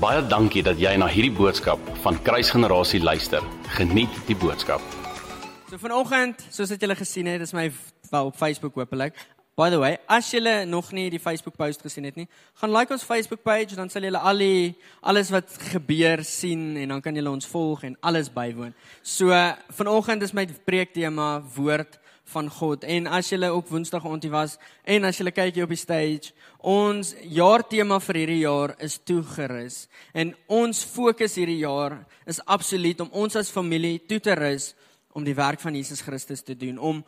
Baie dankie dat jy na hierdie boodskap van Kruisgenerasie luister. Geniet die boodskap. So vanoggend, soos wat julle gesien het, is my wel op Facebook hopelik. By the way, as julle nog nie die Facebook post gesien het nie, gaan like ons Facebook page dan sal julle al die alles wat gebeur sien en dan kan julle ons volg en alles bywoon. So vanoggend is my preektema woord van God. En as julle ook Woensdag ontie was en as julle kyk hier op die stage, ons jaartema vir hierdie jaar is toegerus. En ons fokus hierdie jaar is absoluut om ons as familie toe te rus om die werk van Jesus Christus te doen, om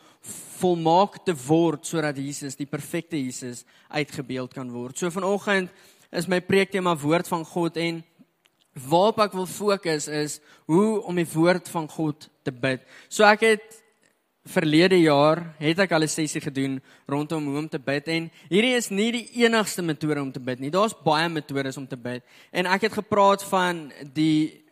volmaak te word sodat Jesus, die perfekte Jesus, uitgebeeld kan word. So vanoggend is my preektema woord van God en waarop ek wil fokus is hoe om die woord van God te bid. So ek het verlede jaar het ek al 'n sessie gedoen rondom hoe om te bid en hierdie is nie die enigste metode om te bid nie. Daar's baie metodes om te bid. En ek het gepraat van die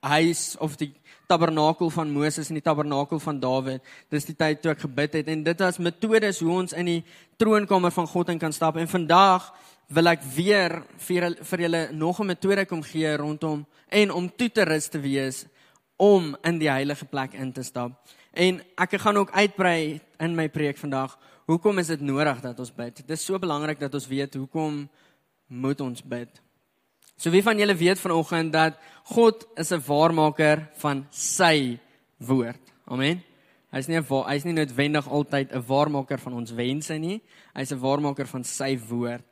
huis of die tabernakel van Moses en die tabernakel van Dawid. Dis die tyd toe ek gebid het en dit was metodes hoe ons in die troonkamer van God in kan stap. En vandag wil ek weer vir vir julle nog 'n metode kom gee rondom en om toe te rus te wees om in die heilige plek in te stap. En ek gaan ook uitbrei in my preek vandag. Hoekom is dit nodig dat ons bid? Dit is so belangrik dat ons weet hoekom moet ons bid. So wie van julle weet vanoggend dat God is 'n waarmaker van sy woord. Amen. Hy's nie hy's nie noodwendig altyd 'n waarmaker van ons wense nie. Hy's 'n waarmaker van sy woord.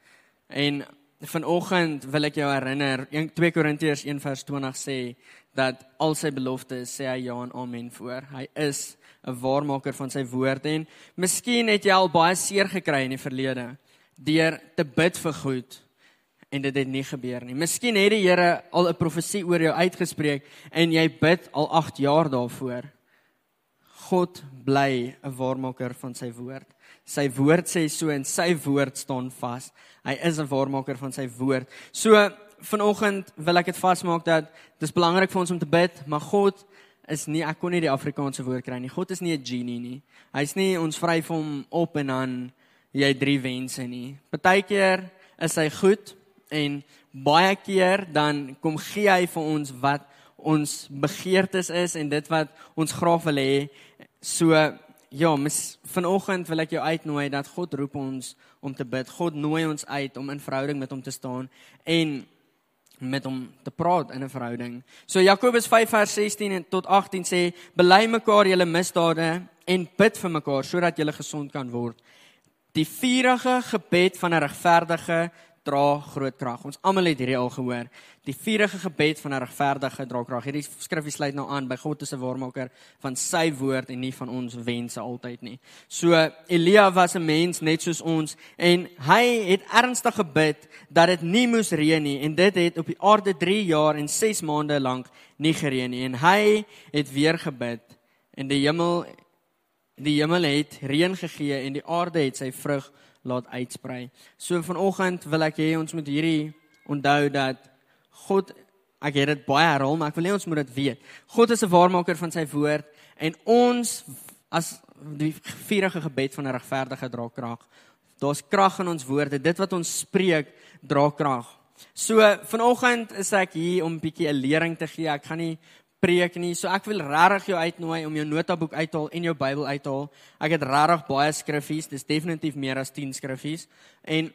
En vanoggend wil ek jou herinner, 2 Korintiërs 1:20 sê dat al sy beloftes sê hy ja en amen voor. Hy is 'n waarmaker van sy woord en miskien het jy al baie seer gekry in die verlede deur te bid vir goed en dit het nie gebeur nie. Miskien het die Here al 'n profesie oor jou uitgespreek en jy bid al 8 jaar daarvoor. God bly 'n waarmaker van sy woord. Sy woord sê so en sy woord staan vas. Hy is 'n waarmaker van sy woord. So vanoggend wil ek dit vasmaak dat dis belangrik vir ons om te bid, maar God is nie ek kon nie die Afrikaanse woord kry nie. God is nie 'n genie nie. Hy's nie ons vryf hom op en dan jy drie wense nie. Partykeer is hy goed en baie keer dan kom gee hy vir ons wat ons begeertes is en dit wat ons graag wil hê. So ja, mis, vanoggend wil ek jou uitnooi dat God roep ons om te bid. God nooi ons uit om in verhouding met hom te staan en met hom te praat in 'n verhouding. So Jakobus 5 vers 16 tot 18 sê: "Bely mekaar julle misdade en bid vir mekaar sodat julle gesond kan word. Die vurige gebed van 'n regverdige dra groot krag. Ons almal het hierdie al gehoor. Die vurige gebed van 'n regverdige dra krag. Hierdie skrif sluit nou aan by God is 'n waarmaker van sy woord en nie van ons wense altyd nie. So Elia was 'n mens net soos ons en hy het ernstig gebid dat dit nie moes reën nie en dit het op die aarde 3 jaar en 6 maande lank nie gereën nie en hy het weer gebid en die hemel die hemel het reën gegee en die aarde het sy vrug laat uitsprei. So vanoggend wil ek hê ons moet hierdie onthou dat God ek het dit baie herhaal, maar ek wil hê ons moet dit weet. God is 'n waarmaker van sy woord en ons as die vurige gebed van 'n regverdige dra krag. Daar's krag in ons woorde. Dit wat ons spreek dra krag. So vanoggend is ek hier om 'n bietjie 'n lering te gee. Ek gaan nie preek nie. So ek wil regtig jou uitnooi om jou notaboek uit te haal en jou Bybel uit te haal. Ek het regtig baie skriffies, dis definitief meer as 10 skriffies en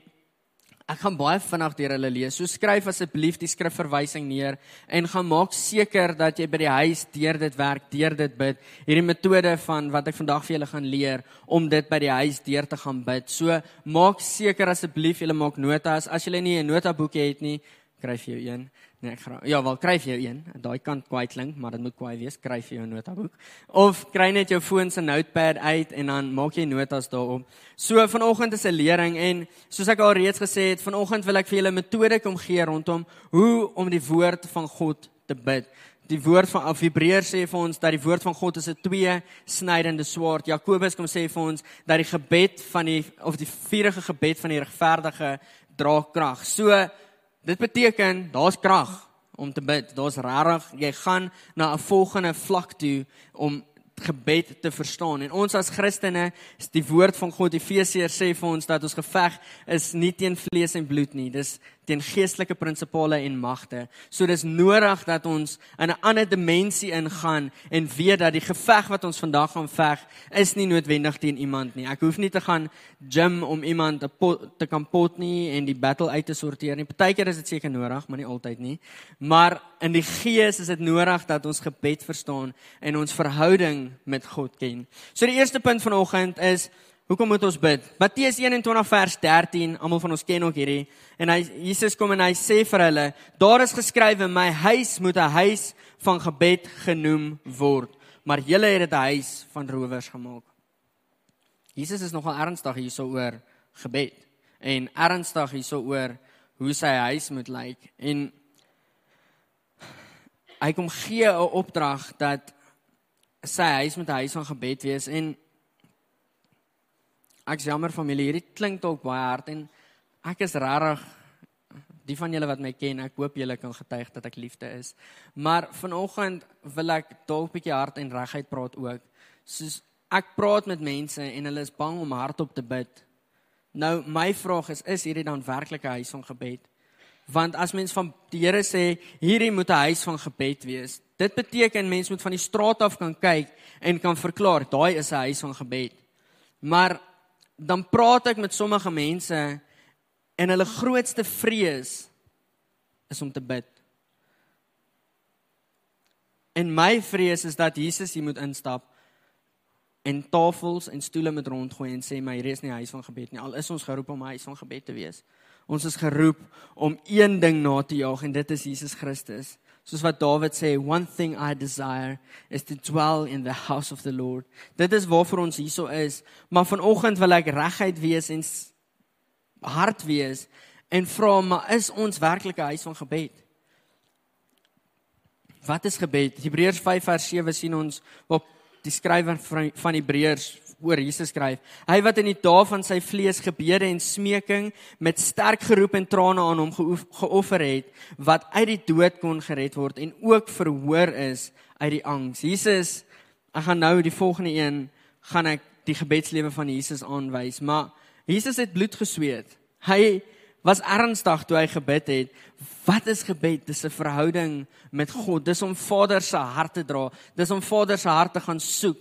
ek gaan baie vinnig deur hulle lees. So skryf asseblief die skrifverwysing neer en gaan maak seker dat jy by die huis deur dit werk, deur dit bid. Hierdie metode van wat ek vandag vir julle gaan leer om dit by die huis deur te gaan bid. So maak seker asseblief julle maak notas. As jy nie 'n notaboek het nie, skryf jy een. Nee, ek graag. Ja, wel kry jy een. Daai kant kwaai klink, maar dit moet kwaai wees. Kry jy jou notaboek of kry net jou foon se notepad uit en dan maak jy notas daarop. So vanoggend is 'n lering en soos ek al reeds gesê het, vanoggend wil ek vir julle 'n metode kom gee rondom hoe om die woord van God te bid. Die woord van Hebreërs sê vir ons dat die woord van God is 'n twee snydende swaard. Jakobus kom sê vir ons dat die gebed van die of die vurige gebed van die regverdige dra krag. So Dit beteken daar's krag om te bid. Daar's regtig jy gaan na 'n volgende vlak toe om gebed te verstaan. En ons as Christene, is die woord van God Efesiërs sê vir ons dat ons geveg is nie teen vlees en bloed nie. Dis teen geestelike prinsipale en magte. So dis nodig dat ons in 'n ander dimensie ingaan en weet dat die geveg wat ons vandag gaan veg is nie noodwendig teen iemand nie. Ek hoef nie te gaan gym om iemand te pot, te kan pot nie en die battle uit te sorteer nie. Partykeer is dit seker nodig, maar nie altyd nie. Maar in die gees is dit nodig dat ons gebed verstaan en ons verhouding met God ken. So die eerste punt vanoggend is Hoekom moet ons bid? Matteus 21 vers 13, almal van ons ken ook hierdie. En hy Jesus kom en hy sê vir hulle, daar is geskrywe, my huis moet 'n huis van gebed genoem word, maar julle het dit 'n huis van rowers gemaak. Jesus is nogal ernstig hierso oor gebed en ernstig hierso oor hoe sy huis moet lyk en hy kom gee 'n opdrag dat sy huis moet 'n huis van gebed wees en Ek jammer familie, hierdie klink dalk baie hard en ek is regtig die van julle wat my ken, ek hoop julle kan getuig dat ek liefde is. Maar vanoggend wil ek dalk bietjie hard en regheid praat ook. Soos ek praat met mense en hulle is bang om hardop te bid. Nou my vraag is, is hierdie dan werklik 'n huis van gebed? Want as mens van die Here sê hierdie moet 'n huis van gebed wees, dit beteken mens moet van die straat af kan kyk en kan verklaar daai is 'n huis van gebed. Maar dan praat ek met sommige mense en hulle grootste vrees is om te bid. En my vrees is dat Jesus hier moet instap en tafels en stoele met rondgooi en sê my hier is nie huis van gebed nie. Al is ons geroep om 'n huis van gebed te wees. Ons is geroep om een ding na te jaag en dit is Jesus Christus. Soos wat Dawid sê, one thing I desire is to dwell in the house of the Lord. Dit is waarvoor ons hierso is, maar vanoggend wil ek regheid wees en hard wees en vra maar is ons werklik 'n huis van gebed? Wat is gebed? Hebreërs 5 vers 7 sien ons op die skrywer van Hebreërs oor Jesus skryf. Hy wat in die dae van sy vlees gebede en smeking met sterk geroep en trane aan hom geoffer het, wat uit die dood kon gered word en ook verhoor is uit die angs. Jesus, ek gaan nou die volgende een gaan ek die gebedslewe van Jesus aanwys, maar Jesus het bloed gesweet. Hy was ernstig toe hy gebid het. Wat is gebed? Dis 'n verhouding met God. Dis om Vader se hart te dra. Dis om Vader se hart te gaan soek.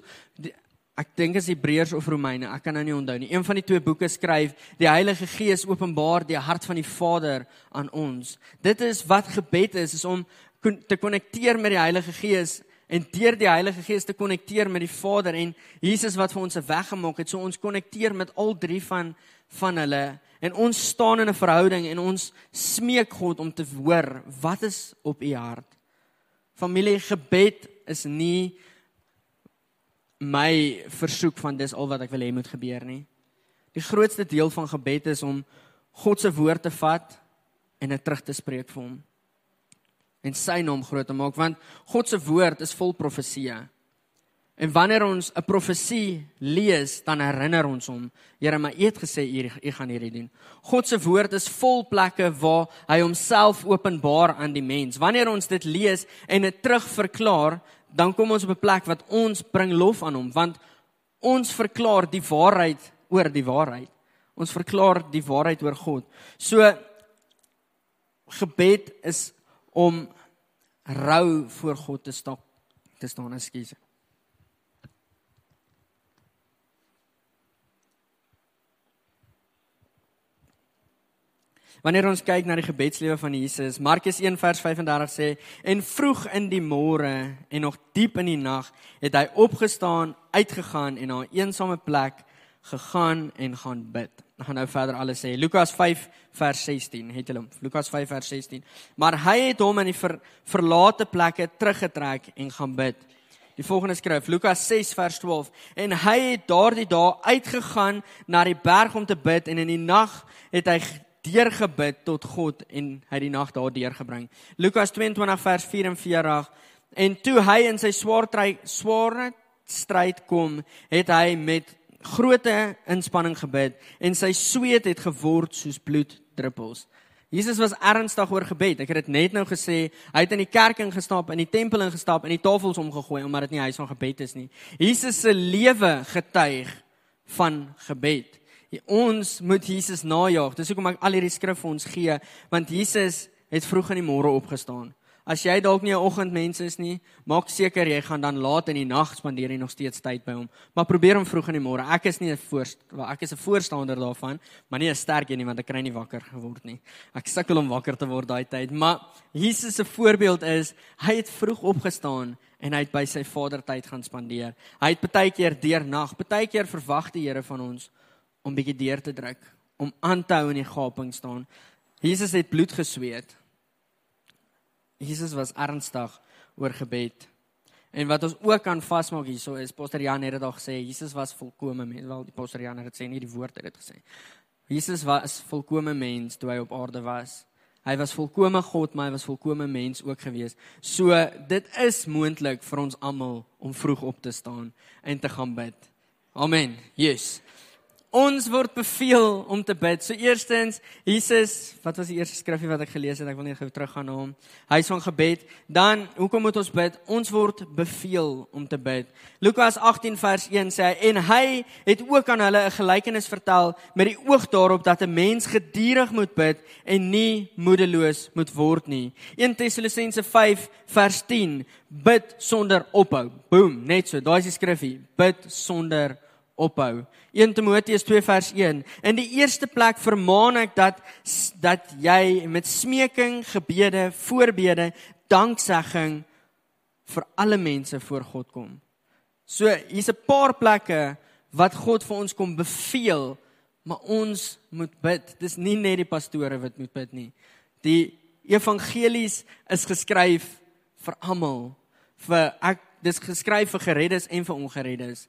Ek dink is Hebreërs of Romeine, ek kan nou nie onthou nie. Een van die twee boeke skryf die Heilige Gees openbaar die hart van die Vader aan ons. Dit is wat gebed is, is om te konnekteer met die Heilige Gees en deur die Heilige Gees te konnekteer met die Vader en Jesus wat vir ons 'n weg gemaak het. So ons konnekteer met al drie van van hulle en ons staan in 'n verhouding en ons smeek God om te hoor wat is op u hart. Familie gebed is nie my versoek van dis al wat ek wil hê moet gebeur nie. Die grootste deel van gebed is om God se woord te vat en dit terug te spreek vir hom. En sy naam groot te maak want God se woord is vol profeseë. En wanneer ons 'n profesie lees, dan herinner ons hom, Here, maar U het gesê U U gaan hierdie doen. God se woord is vol plekke waar hy homself openbaar aan die mens. Wanneer ons dit lees en dit terugverklaar, dan kom ons op 'n plek wat ons bring lof aan hom want ons verklaar die waarheid oor die waarheid. Ons verklaar die waarheid oor God. So gebed is om rou voor God te stap te staan, ekskuus. Wanneer ons kyk na die gebedslewe van Jesus, Markus 1 vers 35 sê en vroeg in die môre en nog diep in die nag het hy opgestaan, uitgegaan en na 'n eensame plek gegaan en gaan bid. Ek gaan nou verder alles sê. Lukas 5 vers 16 het hulle Lukas 5 vers 16. Maar hy het hom in die ver, verlate plekke teruggetrek en gaan bid. Die volgende skryf Lukas 6 vers 12 en hy het daardie dae uitgegaan na die berg om te bid en in die nag het hy deurgebid tot God en hy die nag daar deurgebring. Lukas 22 vers 44 en toe hy in sy swaar sware stryd kom, het hy met groote inspanning gebid en sy sweet het geword soos bloeddruppels. Jesus was ernstig oor gebed. Ek het dit net nou gesê. Hy het in die kerk ingestap, in die tempel ingestap en die tafels omgegooi omdat dit nie huis van gebed is nie. Jesus se lewe getuig van gebed. Ons moet Jesus najag. Dis hoekom ek al hierdie skrif vir ons gee, want Jesus het vroeg in die môre opgestaan. As jy dalk nie 'n oggendmens is nie, maak seker jy gaan dan laat in die nag spandeer en nog steeds tyd by hom. Maar probeer hom vroeg in die môre. Ek is nie 'n voorst, ek is 'n voorstander daarvan, maar nie 'n sterk een nie want ek kry nie wakker geword nie. Ek sukkel om wakker te word daai tyd, maar Jesus se voorbeeld is hy het vroeg opgestaan en hy het by sy Vader tyd gaan spandeer. Hy het baie keer deur nag, baie keer verwag die Here van ons om bietjie deur te druk, om aan te hou in die gaping staan. Jesus het bloed gesweet. Jesus was ernstig oor gebed. En wat ons ook kan vasmaak hierso is Pastor Jan het dit al gesê, Jesus was volkome mens. Wel die Pastor Jan het dit sê, nie die woord het dit gesê. Jesus was volkome mens toe hy op aarde was. Hy was volkome God, maar hy was volkome mens ook gewees. So dit is moontlik vir ons almal om vroeg op te staan en te gaan bid. Amen. Yes. Ons word beveel om te bid. So eerstens, Jesus, wat was die eerste skrifgie wat ek gelees het? Ek wil net gou teruggaan na hom. Huis van gebed. Dan, hoekom moet ons bid? Ons word beveel om te bid. Lukas 18 vers 1 sê hy en hy het ook aan hulle 'n gelykenis vertel met die oog daarop dat 'n mens gedurig moet bid en nie moedeloos moet word nie. 1 Tessalonisense 5 vers 10 bid sonder ophou. Boom, net so. Daai is die skrifgie. Bid sonder ophou ophou. 1 Timoteus 2 vers 1. In die eerste plek vermaan ek dat dat jy met smeking, gebede, voorbede, danksegging vir alle mense voor God kom. So hier's 'n paar plekke wat God vir ons kom beveel, maar ons moet bid. Dis nie net die pastore wat moet bid nie. Die evangelies is geskryf vir almal. Vir ek dis geskryf vir gereddes en vir ongereddes.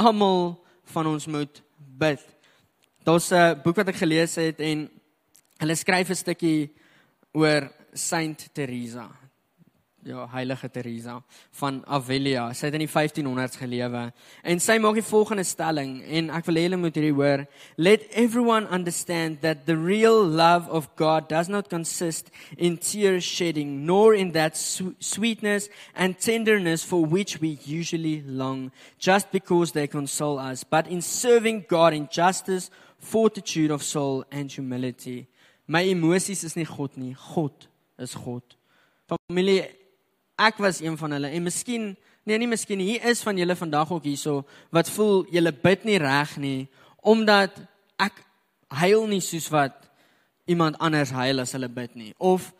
Almal van ons moet bid. Daar's 'n boek wat ek gelees het en hulle skryf 'n stukkie oor Saint Teresa. Ja, heilige Teresa van Avila. Sy het in die 1500s gelewe en sy maak die volgende stelling en ek wil hê julle moet hierdie hoor. Let everyone understand that the real love of God does not consist in tear shedding nor in that sweetness and tenderness for which we usually long just because they console us, but in serving God in justice, fortitude of soul and humility. My emosies is nie God nie. God is God. Familie ek was een van hulle. En miskien nee nie miskien hier is van julle vandag ook hierso wat voel julle bid nie reg nie omdat ek huil nie soos wat iemand anders huil as hulle bid nie. Of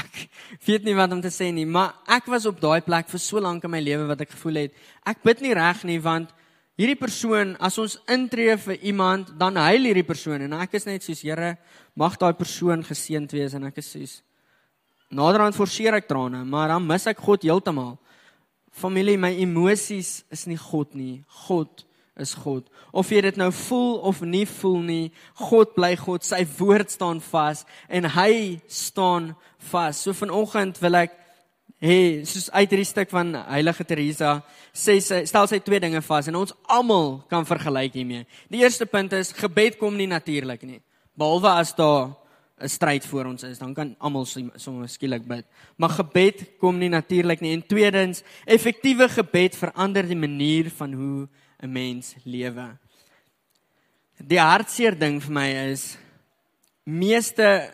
ek weet nie wat om te sê nie maar ek was op daai plek vir so lank in my lewe wat ek gevoel het ek bid nie reg nie want hierdie persoon as ons intree vir iemand dan huil hierdie persoon. En ek is net soos Here mag daai persoon geseënd wees. En ek is soos Naderhand forceer ek trane, maar dan mis ek God heeltemal. Familie, my emosies is nie God nie. God is God. Of jy dit nou voel of nie voel nie, God bly God. Sy woord staan vas en hy staan vas. So vanoggend wil ek hê soos uit hierdie stuk van Heilige Teresa sê sy stel sy twee dinge vas en ons almal kan vergelyk hiermee. Die eerste punt is gebed kom nie natuurlik nie. Behalwe as daar 'n stryd voor ons is, dan kan almal sommer skielik bid. Maar gebed kom nie natuurlik nie. En tweedens, effektiewe gebed verander die manier van hoe 'n mens lewe. Die hartseer ding vir my is meeste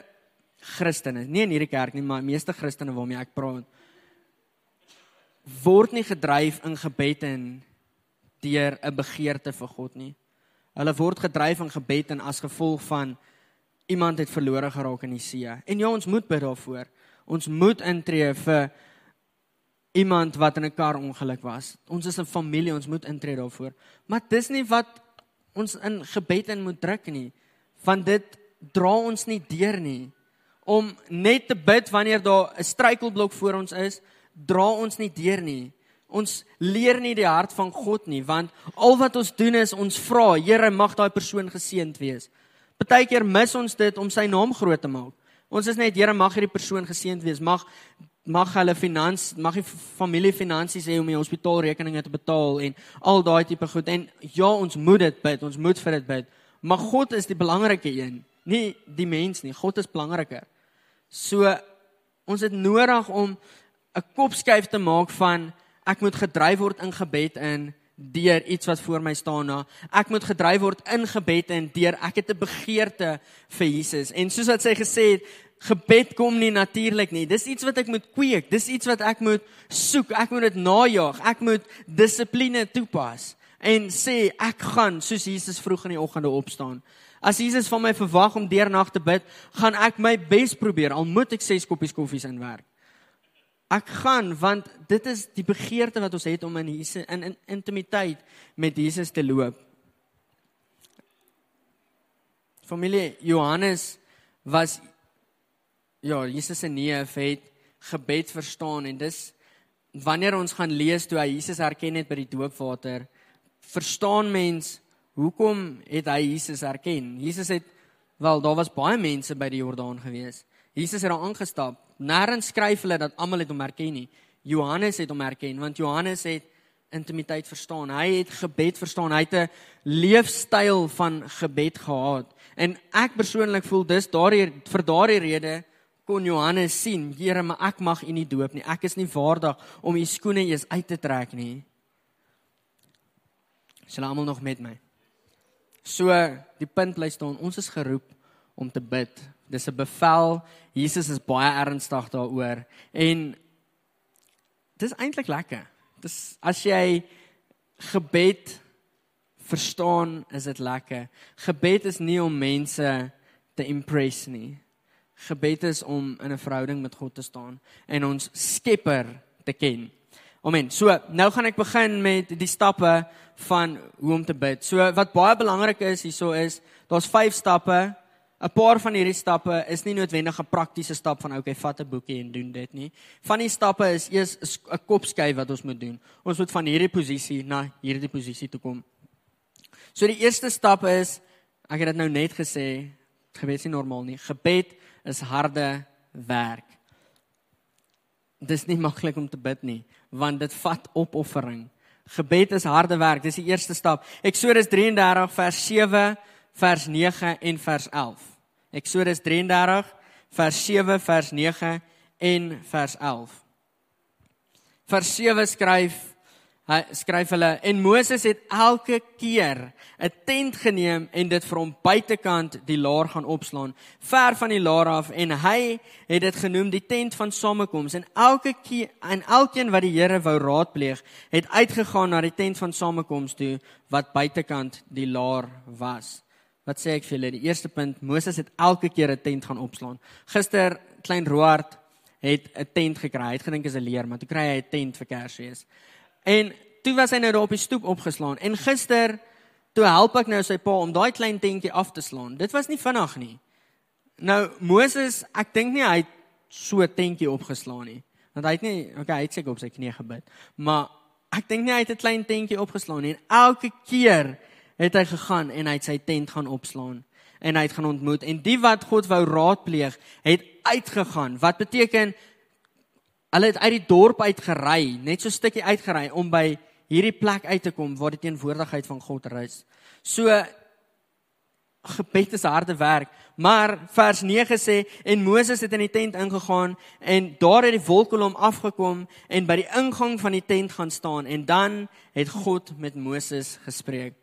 Christene, nie in hierdie kerk nie, maar meeste Christene waarmee ek praat, word nie gedryf in gebed en deur 'n begeerte vir God nie. Hulle word gedryf in gebed en as gevolg van iemand het verlore geraak in die see. En ja, ons moet bid daarvoor. Ons moet intree vir iemand wat in 'n kar ongeluk was. Ons is 'n familie, ons moet intree daarvoor. Maar dis nie wat ons in gebed in moet druk nie. Want dit dra ons nie deur nie. Om net te bid wanneer daar 'n struikelblok voor ons is, dra ons nie deur nie. Ons leer nie die hart van God nie, want al wat ons doen is ons vra, Here, mag daai persoon geseënd wees. Partykeer mis ons dit om sy naam groot te maak. Ons is net Here mag hierdie persoon geseënd wees. Mag mag hulle finans, mag die familie finansies hê om die hospitaalrekeninge te betaal en al daai tipe goed. En ja, ons moet dit bid. Ons moet vir dit bid. Maar God is die belangrike een, nie die mens nie. God is belangriker. So ons het nodig om 'n kopskuif te maak van ek moet gedryf word in gebed in deur iets wat voor my staan na. Ek moet gedryf word in gebed en deur ek het 'n begeerte vir Jesus. En soos wat sy gesê het, gebed kom nie natuurlik nie. Dis iets wat ek moet kweek. Dis iets wat ek moet soek. Ek moet dit najag. Ek moet dissipline toepas en sê ek gaan soos Jesus vroeg in die oggende opstaan. As Jesus van my verwag om deernag te bid, gaan ek my bes probeer al moet ek 6 koppies koffies inwerk. Ek gaan want dit is die begeerte wat ons het om in Jesus in, in intimiteit met Jesus te loop. Familie Johannes was ja, Jesus se neef het gebed verstaan en dis wanneer ons gaan lees toe hy Jesus herken het by die doopwater, verstaan mens hoekom het hy Jesus herken? Jesus het wel daar was baie mense by die Jordaan gewees. Jesus het daar aangestap. Nêrens skryf hulle dat almal het hom herken nie. Johannes het hom herken want Johannes het intimiteit verstaan. Hy het gebed verstaan. Hy het 'n leefstyl van gebed gehad. En ek persoonlik voel dis daardie vir daardie rede kon Johannes sien, Here, maar ek mag U nie doop nie. Ek is nie waardig om U skoene eers uit te trek nie. Sal almal nog met my? So, die punt bly staan, ons is geroep om te bid. Dis 'n bevel. Jesus is baie ernstig daaroor en dis eintlik lekker. Dis as jy gebed verstaan, is dit lekker. Gebed is nie om mense te impress nie. Gebed is om in 'n verhouding met God te staan en ons Skepper te ken. Amen. So, nou gaan ek begin met die stappe van hoe om te bid. So wat baie belangrik is hierso is, daar's 5 stappe 'n paar van hierdie stappe is nie noodwendig 'n praktiese stap van okay, vat 'n boekie en doen dit nie. Van die stappe is eers 'n kopskuif wat ons moet doen. Ons moet van hierdie posisie na hierdie posisie toe kom. So die eerste stap is ek het dit nou net gesê, gebed is nie normaal nie. Gebed is harde werk. Dit is nie maklik om te bid nie, want dit vat opoffering. Gebed is harde werk. Dis die eerste stap. Eksodus 33 vers 7 vers 9 en vers 11. Eksodus 33 vers 7 vers 9 en vers 11. Vers 7 skryf hy skryf hulle en Moses het elke keer 'n tent geneem en dit vir hom buitekant die laar gaan opslaan ver van die laar af en hy het dit genoem die tent van samekoms en elke keer en elkeen wat die Here wou raadpleeg het uitgegaan na die tent van samekoms toe wat buitekant die laar was Wat sê ek vir julle? Die eerste punt, Moses het elke keer 'n tent gaan opslaan. Gister klein Roard het 'n tent gekry. Hy het gedink is 'n leer, maar toe kry hy 'n tent vir Kersfees. En toe was hy nou daar op die stoep opgeslaan. En gister toe help ek nou sy pa om daai klein tentjie af te slaan. Dit was nie vinnig nie. Nou Moses, ek dink nie hy het so 'n tentjie opgeslaan nie. Want hy het nie, okay, hy het seker op sy knie gebid. Maar ek dink nie hy het 'n klein tentjie opgeslaan nie. En elke keer het hy gegaan en hy het sy tent gaan opslaan en hy het gaan ontmoet. En die wat God wou raadpleeg het uitgegaan. Wat beteken hulle het uit die dorp uit gery net so 'n stukkie uitgery om by hierdie plek uit te kom waar die teenwoordigheid van God rus so gebed is harde werk maar vers 9 sê en Moses het in die tent ingegaan en daar het die wolkkolom afgekom en by die ingang van die tent gaan staan en dan het God met Moses gespreek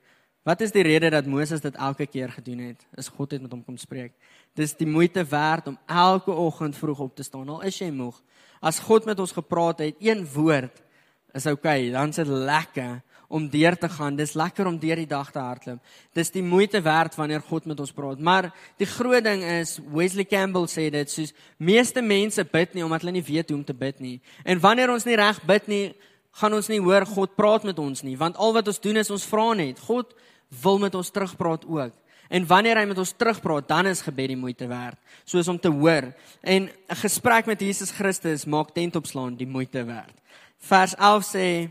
Wat is die rede dat Moses dit elke keer gedoen het? Is God het met hom kom spreek. Dis die moeite werd om elke oggend vroeg op te staan al is jy moeg. As God met ons gepraat het, een woord is oukei, okay, dan is dit lekker om deur te gaan. Dis lekker om deur die dag te hardloop. Dis die moeite werd wanneer God met ons praat. Maar die groot ding is Wesley Campbell sê dit soos meeste mense bid nie omdat hulle nie weet hoe om te bid nie. En wanneer ons nie reg bid nie, gaan ons nie hoor God praat met ons nie, want al wat ons doen is ons vra net. God wil met ons terugpraat ook. En wanneer hy met ons terugpraat, dan is gebed die moeite werd, soos om te hoor. En 'n gesprek met Jesus Christus maak tent opslaan die moeite werd. Vers 11 sê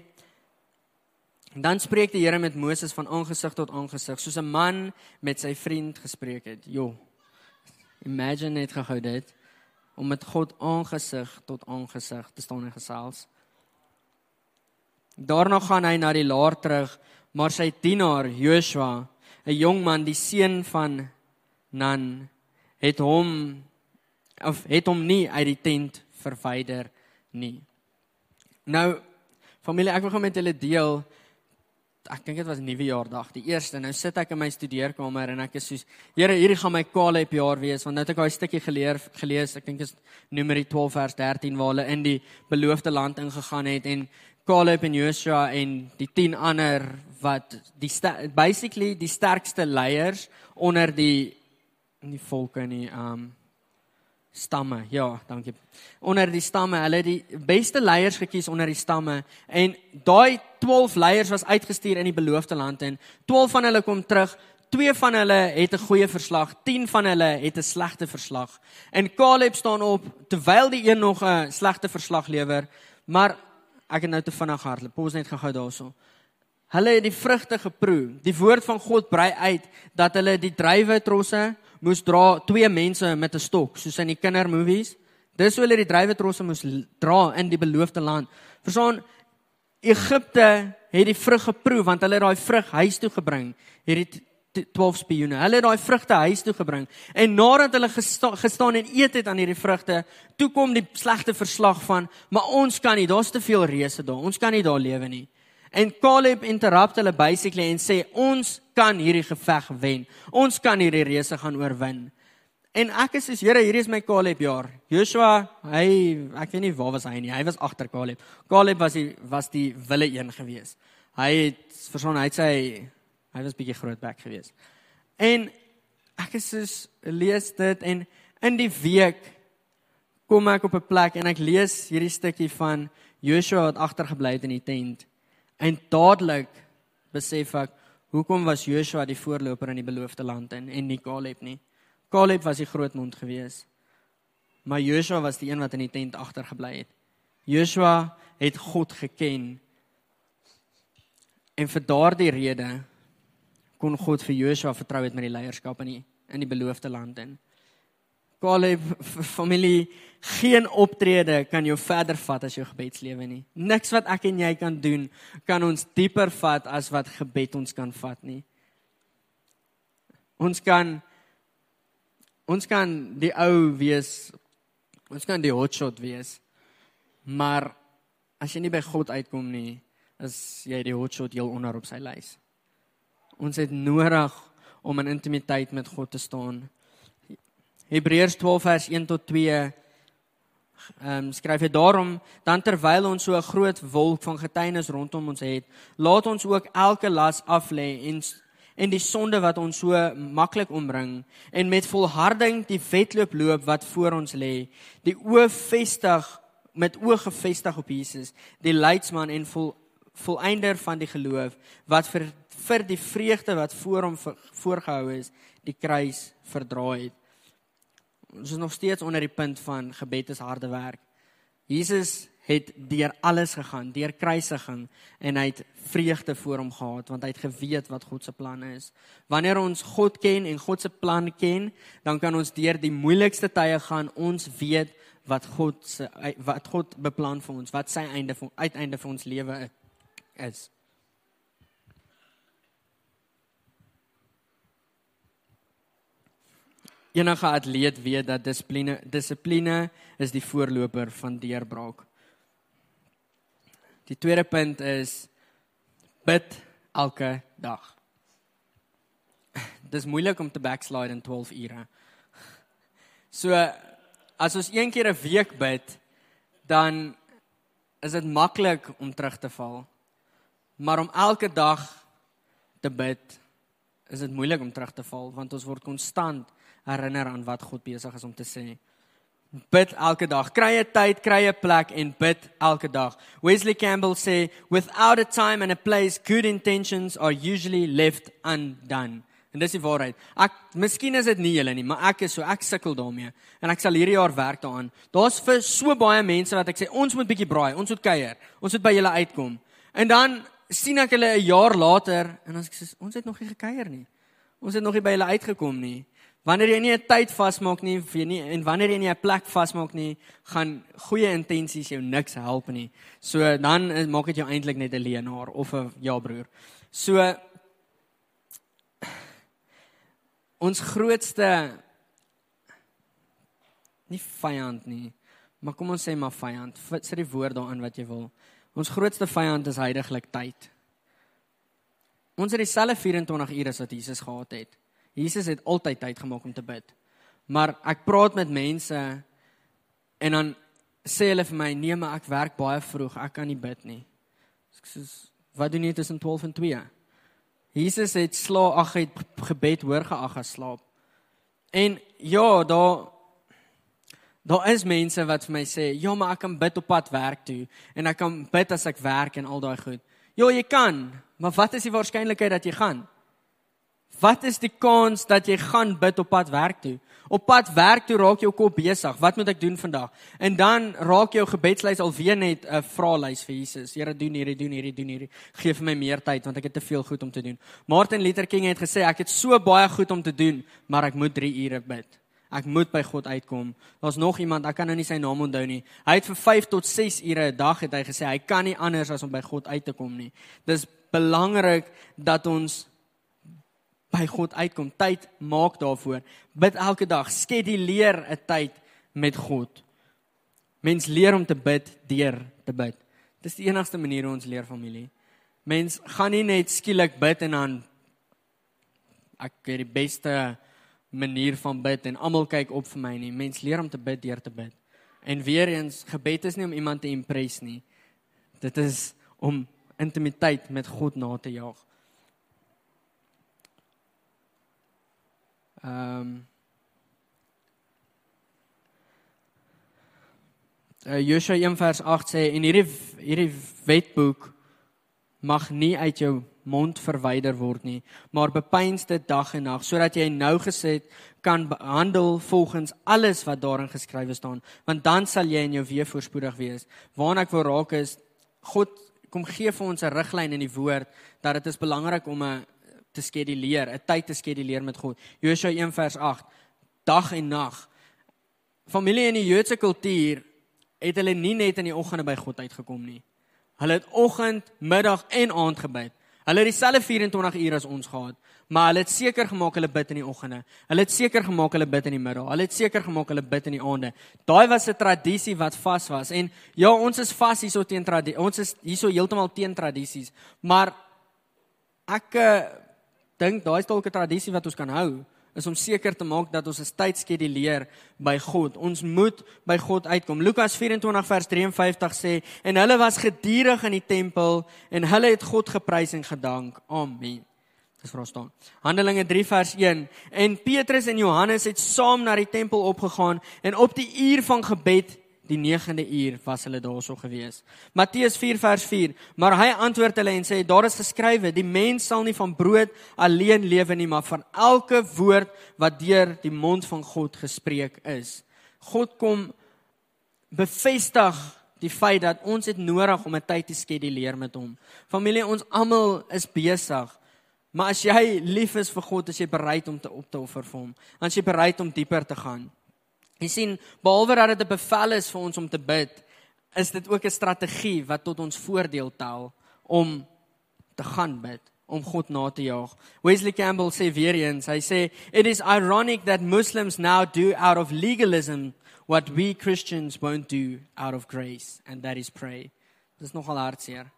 Dan spreek die Here met Moses van aangesig tot aangesig, soos 'n man met sy vriend gespreek het. Jo. Imagine net gehou dit om met God aangesig tot aangesig te staan en gesels. Daarna gaan hy na die laar terug maar sy dienaar Joshua, 'n jong man, die seun van Nun, het hom of het hom nie uit die tent verwyder nie. Nou familie, ek wil gou met julle deel ek dink dit was nuwejaardag, die eerste. Nou sit ek in my studeerkamer en ek is soos, Here, hierdie gaan my Caleb jaar wees want nou het ek daai stukkie geleer gelees. Ek dink dit is Numeri 12 vers 13 waar hulle in die beloofde land ingegaan het en Caleb en Joshua en die 10 ander wat die basically die sterkste leiers onder die nie volke nie, um stamme. Ja, dankie. Onder die stamme, hulle die beste leiers gekies onder die stamme en daai 12 leiers was uitgestuur in die beloofde land en 12 van hulle kom terug. Twee van hulle het 'n goeie verslag, 10 van hulle het 'n slegte verslag. En Caleb staan op terwyl die een nog 'n slegte verslag lewer, maar ek het nou te vinnig hardloop. Pos net gou-gou daarso. Hulle het die vrugte geproe. Die woord van God brei uit dat hulle die druiwe trosse moes dra twee mense met 'n stok soos in die kindermovies. Dis hoe hulle die druiwetrosse moes dra in die beloofde land. Verstaan Egipte het die vrug geproe want hulle het daai vrug huis toe gebring. Hierdie 12 spioene. Hulle het daai vrugte huis toe gebring. En nadat hulle gesta gestaan en eet het aan hierdie vrugte, toe kom die slegte verslag van, maar ons kan nie, daar's te veel reëse daar. Ons kan nie daar lewe nie. En Caleb interrupt hulle basically en sê ons kan hierdie geveg wen. Ons kan hierdie reëse gaan oorwin. En ek is soos Here, hierdie is my Caleb jaar. Joshua, hy ek weet nie waar was hy nie. Hy was agter Caleb. Caleb was die was die wille een gewees. Hy het verstaan hy het sy hy was bietjie groot bek gewees. En ek is soos lees dit en in die week kom ek op 'n plek en ek lees hierdie stukkie van Joshua wat agtergebly het in die tent. En dadelik besef ek hoekom was Joshua die voorloper in die beloofde land en en nie Caleb nie. Caleb was die groot mond gewees. Maar Joshua was die een wat in die tent agtergebly het. Joshua het God geken. En vir daardie rede kon God vir Joshua vertrou het met die leierskap in die in die beloofde land in. Caleb familie geen optrede kan jou verder vat as jou gebedslewe nie. Niks wat ek en jy kan doen kan ons dieper vat as wat gebed ons kan vat nie. Ons kan ons kan die ou wees. Ons kan die hotshot wees. Maar as jy nie by God uitkom nie, is jy die hotshot heel onder op sy lys. Ons het nodig om in intimiteit met God te staan. Hebreërs 12 vers 1 tot 2 ehm um, skryf hy daarom dan terwyl ons so 'n groot wolk van getuienis rondom ons het, laat ons ook elke las af lê en en die sonde wat ons so maklik omring en met volharding die wedloop loop wat voor ons lê. Die oë vestig met oë gefestig op Jesus, die leidsman en vol volëinder van die geloof wat vir vir die vreugde wat voor hom voorgehou is, die kruis verdra het ons is nog steeds onder die punt van gebed is harde werk. Jesus het deur alles gegaan, deur kruisiging en hy het vreugde voor hom gehad want hy het geweet wat God se planne is. Wanneer ons God ken en God se plan ken, dan kan ons deur die moeilikste tye gaan. Ons weet wat God se wat God beplan vir ons, wat sy einde vir uiteinde vir ons lewe is. Enige atleet weet dat dissipline dissipline is die voorloper van deurbraak. Die tweede punt is bid elke dag. Dis moeilik om te backslide in 12 ure. So as ons een keer 'n week bid, dan is dit maklik om terug te val. Maar om elke dag te bid, is dit moeilik om terug te val want ons word konstant herinner aan wat God besig is om te sê. Bid elke dag. Kry 'n tyd, kry 'n plek en bid elke dag. Wesley Campbell sê, "Without a time and a place, good intentions are usually left undone." En dis die waarheid. Ek miskien is dit nie julle nie, maar ek is so ek sukkel daarmee en ek sal hierdie jaar werk daaraan. Daar's vir so baie mense wat ek sê ons moet bietjie braai, ons moet kuier, ons moet by julle uitkom. En dan sien ek hulle 'n jaar later en dan sê ek ons het nog nie gekuier nie. Ons het nog nie by hulle uitgekom nie. Wanneer jy nie 'n tyd vasmaak nie, vir nie en wanneer jy nie 'n plek vasmaak nie, gaan goeie intensies jou niks help nie. So dan maak dit jou eintlik net 'n leenaar of 'n ja broer. So ons grootste nie vyand nie, maar kom ons sê maar vyand. Sit die woord daarin wat jy wil. Ons grootste vyand is heidaglik tyd. Ons het dieselfde 24 ure as wat Jesus gehad het. Jesus het altyd tyd gemaak om te bid. Maar ek praat met mense en dan sê hulle vir my nee, maar ek werk baie vroeg, ek kan nie bid nie. Ek sê wat doen jy tussen 12 en 2? Jesus het slaap ag het gebed hoor geag as slaap. En ja, daar daar is mense wat vir my sê, "Ja, maar ek kan bid op pad werk toe en ek kan bid as ek werk en al daai goed." Ja, jy kan, maar wat is die waarskynlikheid dat jy gaan? Wat is die kans dat jy gaan bid op pad werk toe? Op pad werk toe raak jou kop besig. Wat moet ek doen vandag? En dan raak jou gebedslys alweer net 'n vraelys vir Jesus. Here, doen hierdie, doen hierdie, doen hierdie. Geef my meer tyd want ek het te veel goed om te doen. Martin Luther King het gesê ek het so baie goed om te doen, maar ek moet 3 ure bid. Ek moet by God uitkom. Daar's nog iemand, ek kan nou nie sy naam onthou nie. Hy het vir 5 tot 6 ure 'n dag het hy gesê hy kan nie anders as om by God uit te kom nie. Dis belangrik dat ons by God uitkom. Tyd maak daarvoor. Bid elke dag. Skeduleer 'n tyd met God. Mens leer om te bid deur te bid. Dis die enigste manier hoe ons leer familie. Mens gaan nie net skielik bid en dan ek het die beste manier van bid en almal kyk op vir my nie. Mens leer om te bid deur te bid. En weer eens, gebed is nie om iemand te impress nie. Dit is om intimiteit met God na te jaag. Um, uh, Josua 1 vers 8 sê en hierdie hierdie wetboek mag nie uit jou mond verwyder word nie, maar bepeins dit dag en nag sodat jy nougeset kan behandel volgens alles wat daarin geskrywe staan, want dan sal jy in jou weë voorspoedig wees. Waarna ek wil raak is God kom gee vir ons 'n riglyn in die woord dat dit is belangrik om 'n te skeduleer, 'n tyd te skeduleer met God. Josua 1 vers 8. Dag en nag. Familie in die Joodse kultuur het hulle nie net in die oggende by God uitgekom nie. Hulle het oggend, middag en aand gebid. Hulle het dieselfde 24 ure as ons gehad, maar hulle het seker gemaak hulle bid in die oggende. Hulle het seker gemaak hulle bid in die middag. Hulle het seker gemaak hulle bid in die aande. Daai was 'n tradisie wat vas was. En ja, ons is vas hierso teen tradisie. Ons is hierso heeltemal teen tradisies, maar ek eh, dink daai is dalk 'n tradisie wat ons kan hou is om seker te maak dat ons 'n tyd skeduleer by God. Ons moet by God uitkom. Lukas 24 vers 53 sê en hulle was gedurig in die tempel en hulle het God geprys en gedank. Amen. Dis vir ons staan. Handelinge 3 vers 1 en Petrus en Johannes het saam na die tempel opgegaan en op die uur van gebed die 9de uur was hulle daarso gewees. Matteus 4 vers 4. Maar hy antwoord hulle en sê daar is geskrywe die mens sal nie van brood alleen lewe nie maar van elke woord wat deur die mond van God gespreek is. God kom bevestig die feit dat ons het nodig om 'n tyd te skeduleer met hom. Familie, ons almal is besig. Maar as jy lief is vir God, is jy bereid om te op te offer vir hom. Is jy bereid om dieper te gaan. Jy sien, behalwe dat dit 'n bevel is vir ons om te bid, is dit ook 'n strategie wat tot ons voordeel tel om te gaan bid, om God na te jaag. Wesley Campbell sê weer eens, hy sê it is ironic that Muslims now do out of legalism what we Christians won't do out of grace and that is pray. Dis nogal hartseer.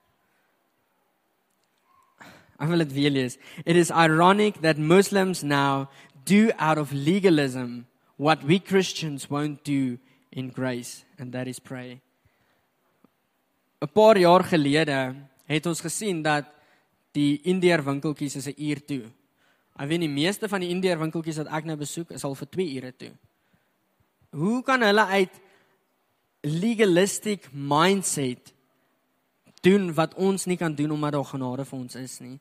I will it weer lees. It is ironic that Muslims now do out of legalism what we Christians won't do in grace and that is pray. 'n Paar jaar gelede het ons gesien dat die Indeer winkeltjies is 'n uur toe. Ek weet die meeste van die Indeer winkeltjies wat ek nou besoek is al vir 2 ure toe. Hoe kan hulle uit legalistic mindset doen wat ons nie kan doen omdat daar genade vir ons is nie?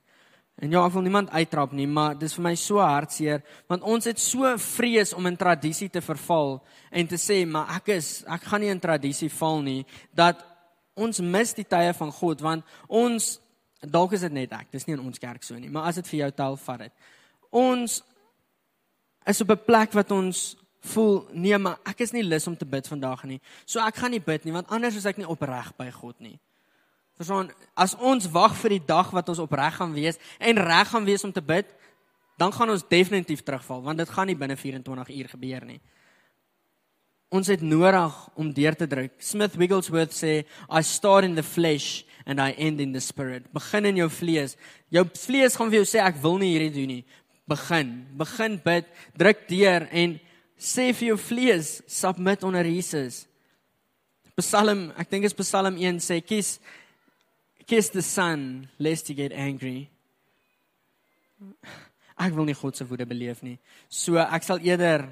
En ja, ek wil niemand uittrap nie, maar dis vir my so hartseer want ons het so vrees om in tradisie te verval en te sê maar ek is ek gaan nie in tradisie val nie dat ons mis die tye van God want ons dalk is dit net ek, dis nie in ons kerk so nie, maar as dit vir jou tel vat dit. Ons is op 'n plek wat ons voel nee, maar ek is nie lus om te bid vandag nie. So ek gaan nie bid nie want anders is ek nie opreg by God nie. Verstaan, as ons wag vir die dag wat ons opreg gaan wees en reg gaan wees om te bid, dan gaan ons definitief terugval want dit gaan nie binne 24 uur gebeur nie. Ons het nodig om deur te druk. Smith Wigglesworth sê, I start in the flesh and I end in the spirit. Begin in jou vlees. Jou vlees gaan vir jou sê ek wil nie hierdie doen nie. Begin. Begin bid, druk deur en sê vir jou vlees submit onder Jesus. Psalm, ek dink is Psalm 1 sê kies kiss the son lest you get angry. Ek wil nie God se woede beleef nie. So ek sal eerder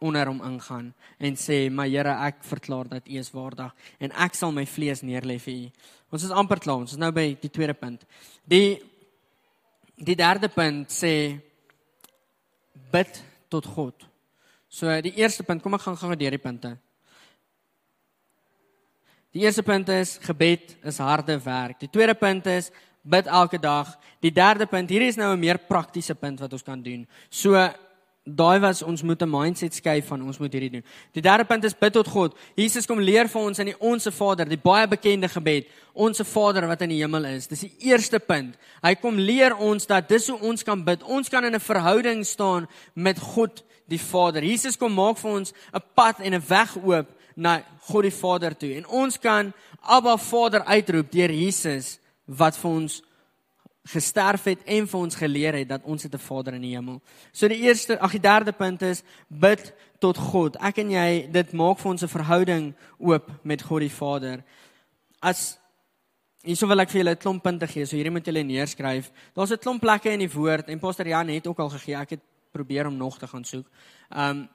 onder hom ingaan en sê, "My Here, ek verklaar dat U is waardig en ek sal my vlees neerlê vir U." Ons is amper klaar. Ons is nou by die tweede punt. Die die derde punt sê bid tot God. So die eerste punt, kom ek gaan gou deur die punte. Die eerste punt is gebed is harde werk. Die tweede punt is bid elke dag. Die derde punt, hier is nou 'n meer praktiese punt wat ons kan doen. So daai was ons moet 'n mindset skuif van ons moet hierdie doen. Die derde punt is bid tot God. Jesus kom leer vir ons in die Onse Vader, die baie bekende gebed. Onse Vader wat in die hemel is. Dis die eerste punt. Hy kom leer ons dat dis hoe ons kan bid. Ons kan in 'n verhouding staan met God die Vader. Jesus kom maak vir ons 'n pad en 'n weg oop na God die Vader toe. En ons kan Abba Vader uitroep deur Jesus wat vir ons gesterf het en vir ons geleer het dat ons het 'n Vader in die hemel. So die eerste, ag die derde punt is bid tot God. Ek en jy, dit maak vir ons 'n verhouding oop met God die Vader. As hierso wil ek vir julle 'n klomp punte gee, so hierdie moet julle neerskryf. Daar's 'n klomp plekke in die woord en Pastor Jan het ook al gegee. Ek het probeer om nog te gaan soek. Um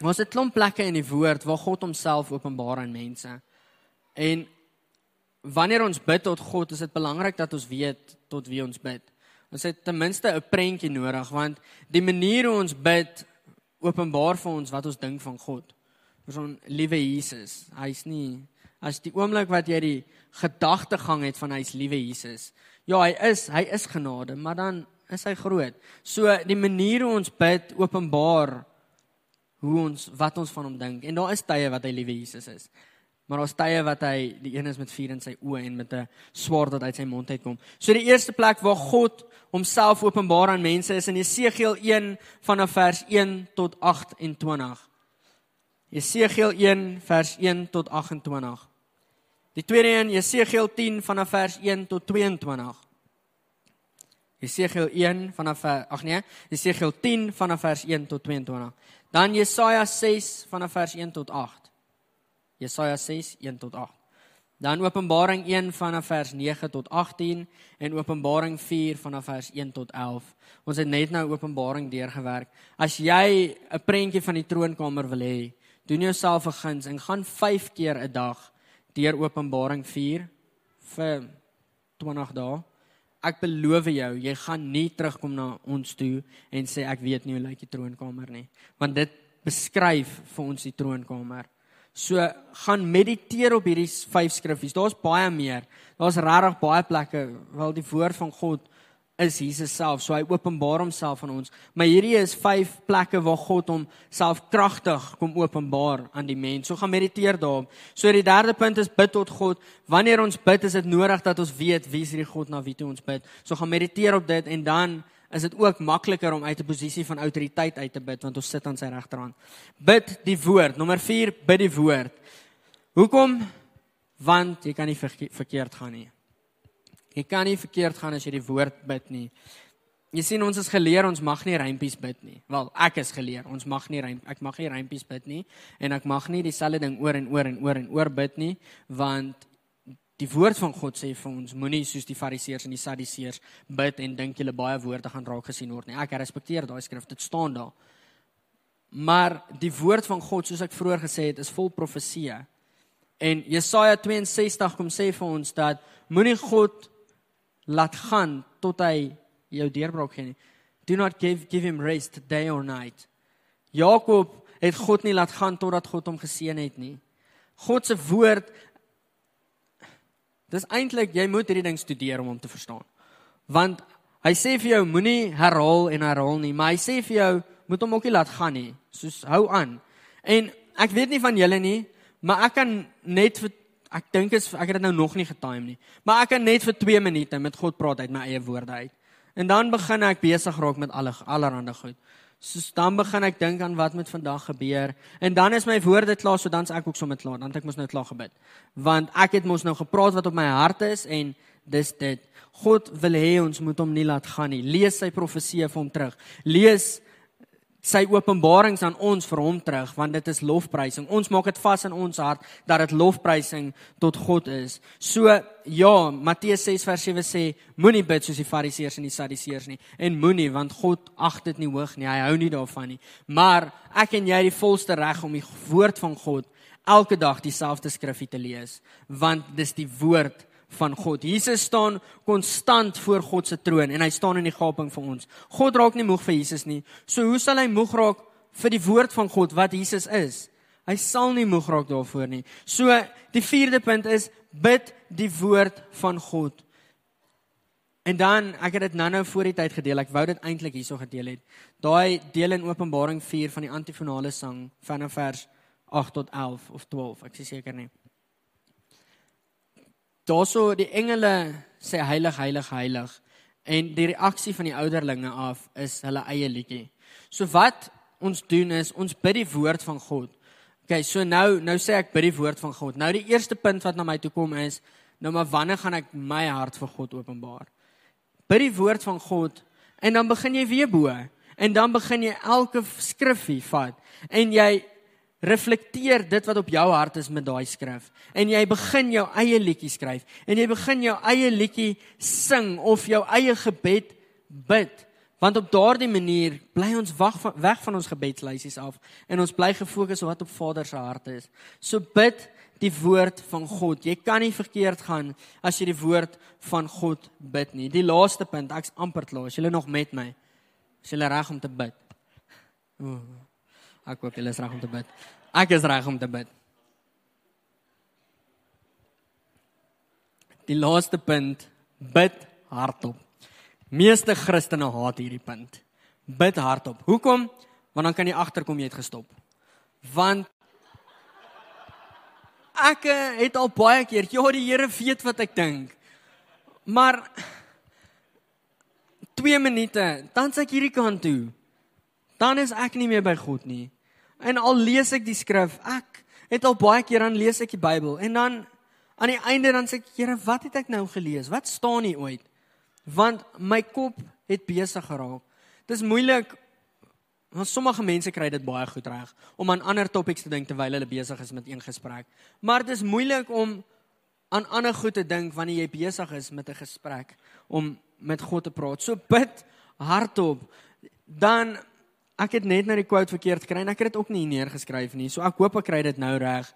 Ons het klomp plekke in die woord waar God homself openbaar aan mense. En wanneer ons bid tot God, is dit belangrik dat ons weet tot wie ons bid. Ons het ten minste 'n prentjie nodig want die manier hoe ons bid openbaar vir ons wat ons dink van God. Ons on liewe Jesus, hy's nie as die oomblik wat jy die gedagtegang het van hy's liewe Jesus. Ja, hy is, hy is genade, maar dan is hy groot. So die manier hoe ons bid openbaar hoe ons wat ons van hom dink en daar is tye wat hy liewe Jesus is. Maar daar's tye wat hy die een is met vuur in sy oë en met 'n swaard wat uit sy mond uitkom. So die eerste plek waar God homself openbaar aan mense is in Jesegiel 1 vanaf vers 1 tot 28. Jesegiel 1 vers 1 tot 28. Die tweede een Jesegiel 10 vanaf vers 1 tot 22. Jesegiel 1 vanaf ag nee, Jesegiel 10 vanaf vers 1 tot 22. Dan Jesaja 6 vanaf vers 1 tot 8. Jesaja 6 1 tot 8. Dan Openbaring 1 vanaf vers 9 tot 18 en Openbaring 4 vanaf vers 1 tot 11. Ons het net nou Openbaring deurgewerk. As jy 'n prentjie van die troonkamer wil hê, doen jouself 'n guns en gaan 5 keer 'n dag deur Openbaring 4 vir 20 dae. Ek beloof jou, jy gaan nie terugkom na ons toe en sê ek weet nie hoe lyk die troonkamer nie, want dit beskryf vir ons die troonkamer. So gaan mediteer op hierdie vyf skriffies. Daar's baie meer. Daar's regtig baie plekke waar die woord van God is Jesus self. So hy openbaar homself aan ons. Maar hierdie is vyf plekke waar God homself kragtig kom openbaar aan die mens. So gaan mediteer daarop. So die derde punt is bid tot God. Wanneer ons bid, is dit nodig dat ons weet wie is hierdie God na wie toe ons bid. So gaan mediteer op dit en dan is dit ook makliker om uit 'n posisie van autoriteit uit te bid want ons sit aan sy regterhand. Bid die woord. Nommer 4, bid die woord. Hoekom? Want jy kan nie verkeerd gaan nie. Jy kan nie verkeerd gaan as jy die woord bid nie. Jy sien ons is geleer ons mag nie rympies bid nie. Wel, ek is geleer ons mag nie rym ek mag nie rympies bid nie en ek mag nie dieselfde ding oor en oor en oor en oor bid nie want Die woord van God sê vir ons moenie soos die fariseërs en die sadiseërs bid en dink julle baie woorde gaan raak gesien word nie. Ek respekteer daai skrif, dit staan daar. Maar die woord van God, soos ek vroeër gesê het, is vol profeseë. En Jesaja 62 kom sê vir ons dat moenie God laat gaan tot hy jou deurbraak gee nie. Do not give give him rest day or night. Jakob het God nie laat gaan totdat God hom geseën het nie. God se woord Dis eintlik jy moet hierdie ding studeer om hom te verstaan. Want hy sê vir jou moenie herhaal en herhaal nie, maar hy sê vir jou moet hom ook nie laat gaan nie. Soos hou aan. En ek weet nie van julle nie, maar ek kan net vir ek dink is ek het dit nou nog nie getime nie. Maar ek kan net vir 2 minute met God praat uit my eie woorde uit. En dan begin ek besig raak met alle allerhande goed. Soos dan begin ek dink aan wat met vandag gebeur en dan is my woorde klaar, so dan's ek ook sommer klaar. Dan het ek mos nou klaar gebid. Want ek het mos nou gepraat wat op my hart is en dis dit. God wil hê ons moet hom nie laat gaan nie. Lees sy profeseë vir hom terug. Lees sy openbarings aan ons vir hom terug want dit is lofprysing. Ons maak dit vas in ons hart dat dit lofprysing tot God is. So ja, Matteus 6 vers 7 sê moenie bid soos die Fariseërs en die Sadduseërs nie en moenie want God ag dit nie hoog nie. Hy hou nie daarvan nie. Maar ek en jy het die volste reg om die woord van God elke dag dieselfde skrifgie te lees want dis die woord van God. Jesus staan konstant voor God se troon en hy staan in die gaping vir ons. God raak nie moeg vir Jesus nie. So hoe sal hy moeg raak vir die woord van God wat Jesus is? Hy sal nie moeg raak daarvoor nie. So die vierde punt is bid die woord van God. En dan ek het dit nou-nou voor die tyd gedeel. Ek wou dit eintlik hierso gedeel het. Daai deel in Openbaring 4 van die antifonale sang vanaf vers 8 tot 11 of 12, ek is seker nie daarso die engele sê heilig heilig heilig en die reaksie van die ouderlinge af is hulle eie liedjie. So wat ons doen is ons bid die woord van God. Okay, so nou nou sê ek bid die woord van God. Nou die eerste punt wat na my toe kom is nou maar wanneer gaan ek my hart vir God openbaar? Bid die woord van God en dan begin jy weer bo en dan begin jy elke skrifgie vat en jy reflekteer dit wat op jou hart is met daai skrif. En jy begin jou eie liedjie skryf. En jy begin jou eie liedjie sing of jou eie gebed bid. Want op daardie manier bly ons wag van, weg van ons gebedslysies af en ons bly gefokus op wat op Vader se hart is. So bid die woord van God. Jy kan nie verkeerd gaan as jy die woord van God bid nie. Die laaste punt ek's amper klaar. As jy nog met my? Is jy reg om te bid? Ooh. Ek hoop julle is reg om te bid. Ek is reg om te bid. Die laaste punt, bid hardop. Meeste Christene haat hierdie punt. Bid hardop. Hoekom? Want dan kan jy agterkom jy het gestop. Want ek eh, het al baie keer, ja, die Here weet wat ek dink. Maar 2 minute, dan sê ek hierdie kant toe dan is ek nie meer by God nie. En al lees ek die skrif, ek het al baie keer aan lees ek die Bybel en dan aan die einde dan sê ek, Here, wat het ek nou gelees? Wat staan hier ooit? Want my kop het besig geraak. Dis moeilik want sommige mense kry dit baie goed reg om aan ander topics te dink terwyl hulle besig is met een gesprek. Maar dit is moeilik om aan ander goed te dink wanneer jy besig is met 'n gesprek om met God te praat. So bid hardop. Dan ek het net nou die quote verkeerd gekry en ek het dit ook nie neergeskryf nie. So ek hoop ek kry dit nou reg.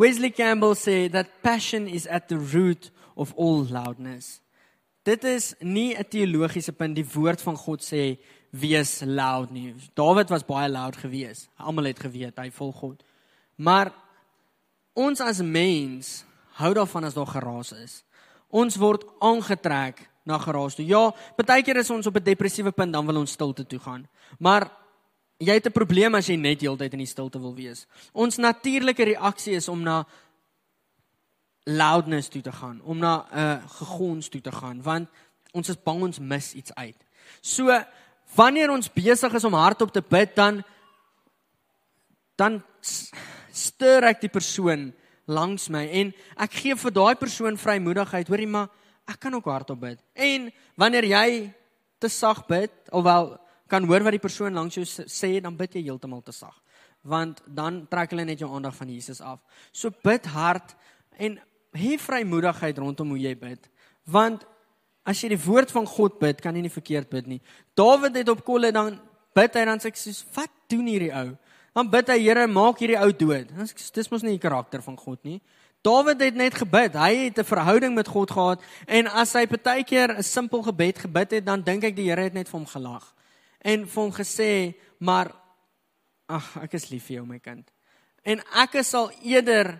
Wesley Campbell sê that passion is at the root of all loudness. Dit is nie 'n teologiese punt die woord van God sê wees loud nie. Dawid was baie loud geweest. Almal het geweet hy volg God. Maar ons as mens hou daarvan as daar geraas is. Ons word aangetrek na geraas toe. Ja, baie keer is ons op 'n depressiewe punt dan wil ons stilte toe gaan. Maar jy het 'n probleem as jy net heeltyd in die stilte wil wees. Ons natuurlike reaksie is om na loudness toe te gaan, om na 'n uh, gegons toe te gaan, want ons is bang ons mis iets uit. So wanneer ons besig is om hardop te bid, dan dan stuur ek die persoon langs my en ek gee vir daai persoon vrymoedigheid, hoorie maar ek kan ook hardop bid. En wanneer jy te sag bid, alhoewel kan hoor wat die persoon langs jou sê, dan bid jy heeltemal te sag. Want dan trek hulle net jou aandag van Jesus af. So bid hard en hê vrymoedigheid rondom hoe jy bid. Want as jy die woord van God bid, kan jy nie verkeerd bid nie. Dawid het op kolle dan bid hy dan sê ek soos wat doen hierdie ou? Dan bid hy Here, maak hierdie ou dood. Sê dis mos nie die karakter van God nie. Dawid het net gebid. Hy het 'n verhouding met God gehad en as hy baie keer 'n simpel gebed gebid het, dan dink ek die Here het net vir hom gelag en vir hom gesê, maar ag, ek is lief vir jou my kind. En ek sal eerder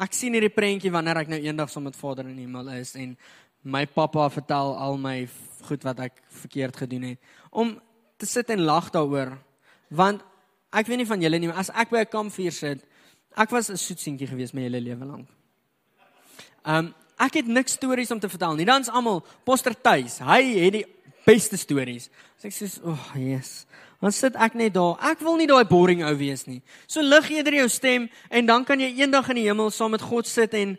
ek sien hierdie prentjie wanneer ek nou eendag saam met Vader in die hemel is en my pappa vertel al my goed wat ek verkeerd gedoen het om te sit en lag daaroor want ek weet nie van julle nie maar as ek by 'n kampvuur sit ek was 'n soet seentjie gewees my hele lewe lank. Um ek het niks stories om te vertel nie. Dan's almal Poster Tuis. Hy het die beste stories. As ek sê, "O, oh, yes." Dan sit ek net daar. Ek wil nie daai boring ou wees nie. So lig eerder jou stem en dan kan jy eendag in die hemel saam met God sit en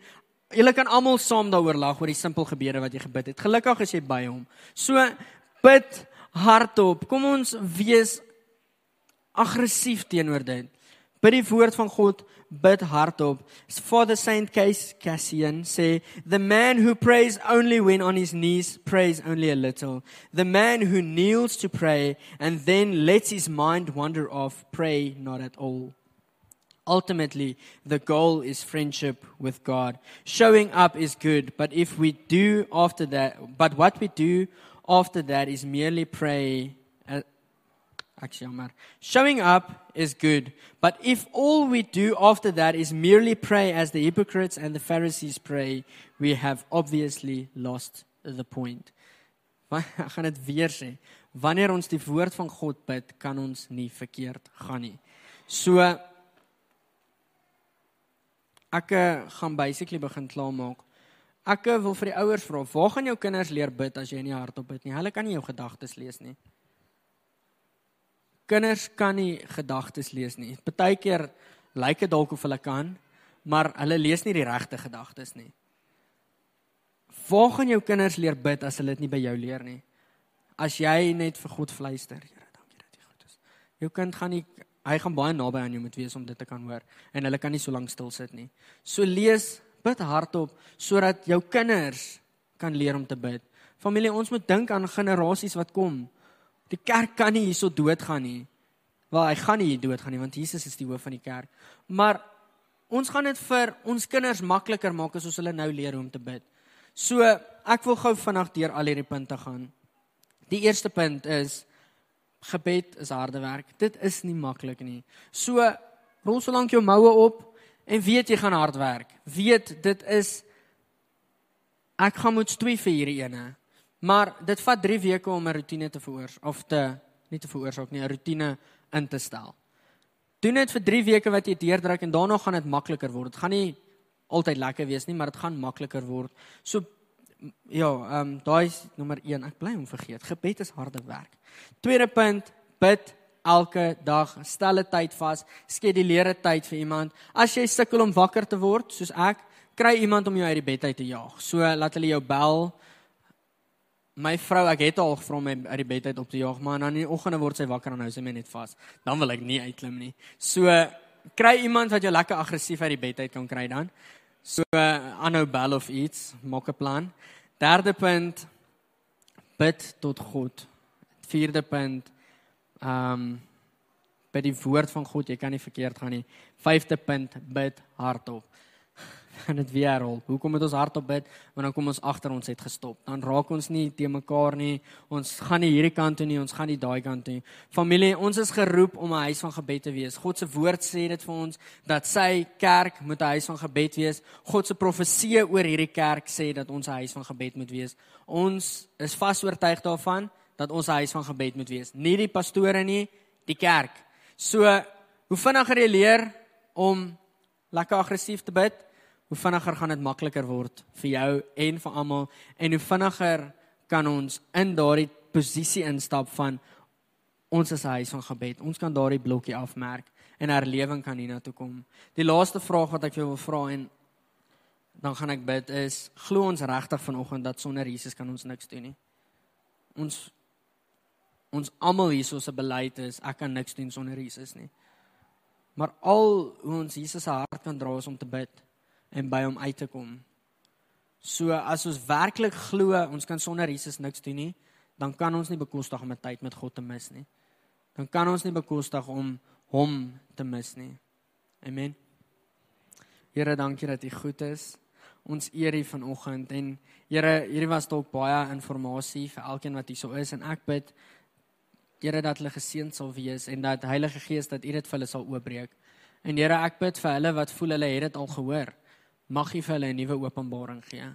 julle kan almal saam daaroor lag oor die simpel gebede wat jy gebid het. Gelukkig is jy by hom. So bid hardop. Kom ons wees aggressief teenoor dit. Bid die woord van God, bid hardop. Father Saint Case Cassian sê, "The man who prays only when on his knees prays only a little. The man who kneels to pray and then lets his mind wander off pray not at all." Ultimately, the goal is friendship with God. Showing up is good, but if we do after that, but what we do after that is merely pray Actually, showing up is good, but if all we do after that is merely pray as the hypocrites and the Pharisees pray, we have obviously lost the point. Ek gaan dit weer sê. Wanneer ons die woord van God bid, kan ons nie verkeerd gaan nie. So ek gaan basically begin klaarmaak. Ek wil vir die ouers vra, waar gaan jou kinders leer bid as jy nie hardop bid nie? Hulle kan nie jou gedagtes lees nie. Kinders kan nie gedagtes lees nie. Partykeer lyk dit dalk of hulle kan, maar hulle lees nie die regte gedagtes nie. Waar gaan jou kinders leer bid as hulle dit nie by jou leer nie? As jy net vir God fluister, Here, dankie dat jy goed is. Jou kind gaan nie hy gaan baie naby aan jou moet wees om dit te kan hoor en hulle kan nie so lank stil sit nie. So lees, bid hardop sodat jou kinders kan leer om te bid. Familie, ons moet dink aan generasies wat kom. Die kerk kan nie hierso doodgaan nie. Wel, hy gaan nie hier doodgaan nie want Jesus is die hoof van die kerk. Maar ons gaan dit vir ons kinders makliker maak as ons hulle nou leer hoe om te bid. So, ek wil gou vinnig deur al hierdie punte gaan. Die eerste punt is gebed is harde werk. Dit is nie maklik nie. So, rol so lank jou moue op en weet jy gaan hard werk. Weet dit is ek gaan moet stoei vir hierdie ene. Maar dit vat 3 weke om 'n rotine te veroorsaak of te nie te veroorsaak nie, 'n rotine in te stel. Doen dit vir 3 weke wat jy deurdruk en daarna gaan dit makliker word. Dit gaan nie altyd lekker wees nie, maar dit gaan makliker word. So ja, ehm um, daai is nommer 1. Ek bly om vergeet. Gebed is harde werk. Tweede punt, bid elke dag. Stel 'n tyd vas. Skeduleer 'n tyd vir iemand. As jy sukkel om wakker te word, soos ek, kry iemand om jou uit die bed uit te jaag. So laat hulle jou bel my vrou, ek het al gevra om my uit die bed uit op te jaag, maar dan in die oggende word sy wakker en hou sy my net vas. Dan wil ek nie uitklim nie. So kry iemand wat jou lekker aggressief uit die bed uit kan kry dan. So aanhou bel of iets, maak 'n plan. Derde punt bid tot God. Vierde punt ehm um, by die woord van God, jy kan nie verkeerd gaan nie. Vyfde punt bid hardop gaan dit weer rol. Hoekom moet ons hardop bid? Want dan kom ons agter ons het gestop. Dan raak ons nie te mekaar nie. Ons gaan nie hierdie kant toe nie, ons gaan nie daai kant toe nie. Familie, ons is geroep om 'n huis van gebed te wees. God se woord sê dit vir ons dat sy kerk moet 'n huis van gebed wees. God se profeseë oor hierdie kerk sê dat ons 'n huis van gebed moet wees. Ons is vas oortuig daarvan dat ons 'n huis van gebed moet wees. Nie die pastore nie, die kerk. So, hoe vinniger jy leer om lekker aggressief te bid, hoe vinniger gaan dit makliker word vir jou en vir almal en hoe vinniger kan ons in daardie posisie instap van ons is 'n huis van gebed. Ons kan daardie blokkie afmerk en herlewing kan hiernatoe kom. Die laaste vraag wat ek jou wil vra en dan gaan ek bid is glo ons regtig vanoggend dat sonder Jesus kan ons niks doen nie. Ons ons almal hierso se beleid is ek kan niks doen sonder Jesus nie. Maar al hoe ons Jesus se hart kan dra is om te bid en by hom uit te kom. So as ons werklik glo ons kan sonder Jesus niks doen nie, dan kan ons nie bekostig om 'n tyd met God te mis nie. Dan kan ons nie bekostig om hom te mis nie. Amen. Here, dankie dat U goed is. Ons eer U vanoggend en Here, hierdie was dalk baie inligting vir elkeen wat hier so is en ek bid Here dat hulle geseënd sal wees en dat Heilige Gees dat U dit vir hulle sal oopbreek. En Here, ek bid vir hulle wat voel hulle het dit al gehoor mag U vir hulle 'n nuwe openbaring gee.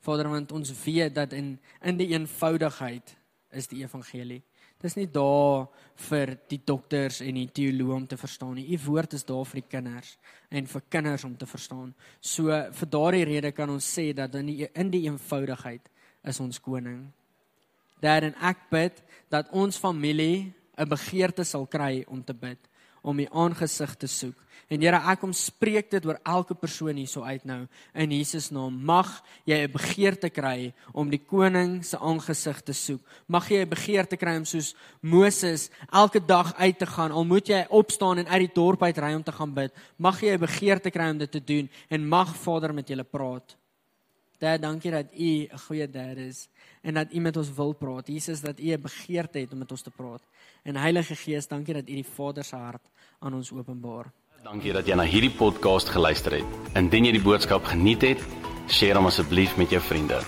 Vader, want ons weet dat in in die eenvoudigheid is die evangelie. Dis nie daar vir die dokters en die teoloë om te verstaan nie. U woord is daar vir die kinders en vir kinders om te verstaan. So vir daardie rede kan ons sê dat in die in die eenvoudigheid is ons koning. Dad en ek bid dat ons familie 'n begeerte sal kry om te bid, om U aangesig te soek. En Here, ek kom spreek dit oor elke persoon hierso uit nou in Jesus naam. Mag jy 'n begeerte kry om die koning se aangesig te soek. Mag jy 'n begeerte kry om soos Moses elke dag uit te gaan. Al moet jy opstaan en uit die dorp uit ry om te gaan bid. Mag jy 'n begeerte kry om dit te doen en mag Vader met julle praat. Dad, dankie dat U 'n goeie Dad is en dat U met ons wil praat. Jesus, dat U 'n begeerte het om met ons te praat. En Heilige Gees, dankie dat U die Vader se hart aan ons openbaar. Dankie dat jy na hierdie podcast geluister het. Indien jy die boodskap geniet het, deel hom asseblief met jou vriende.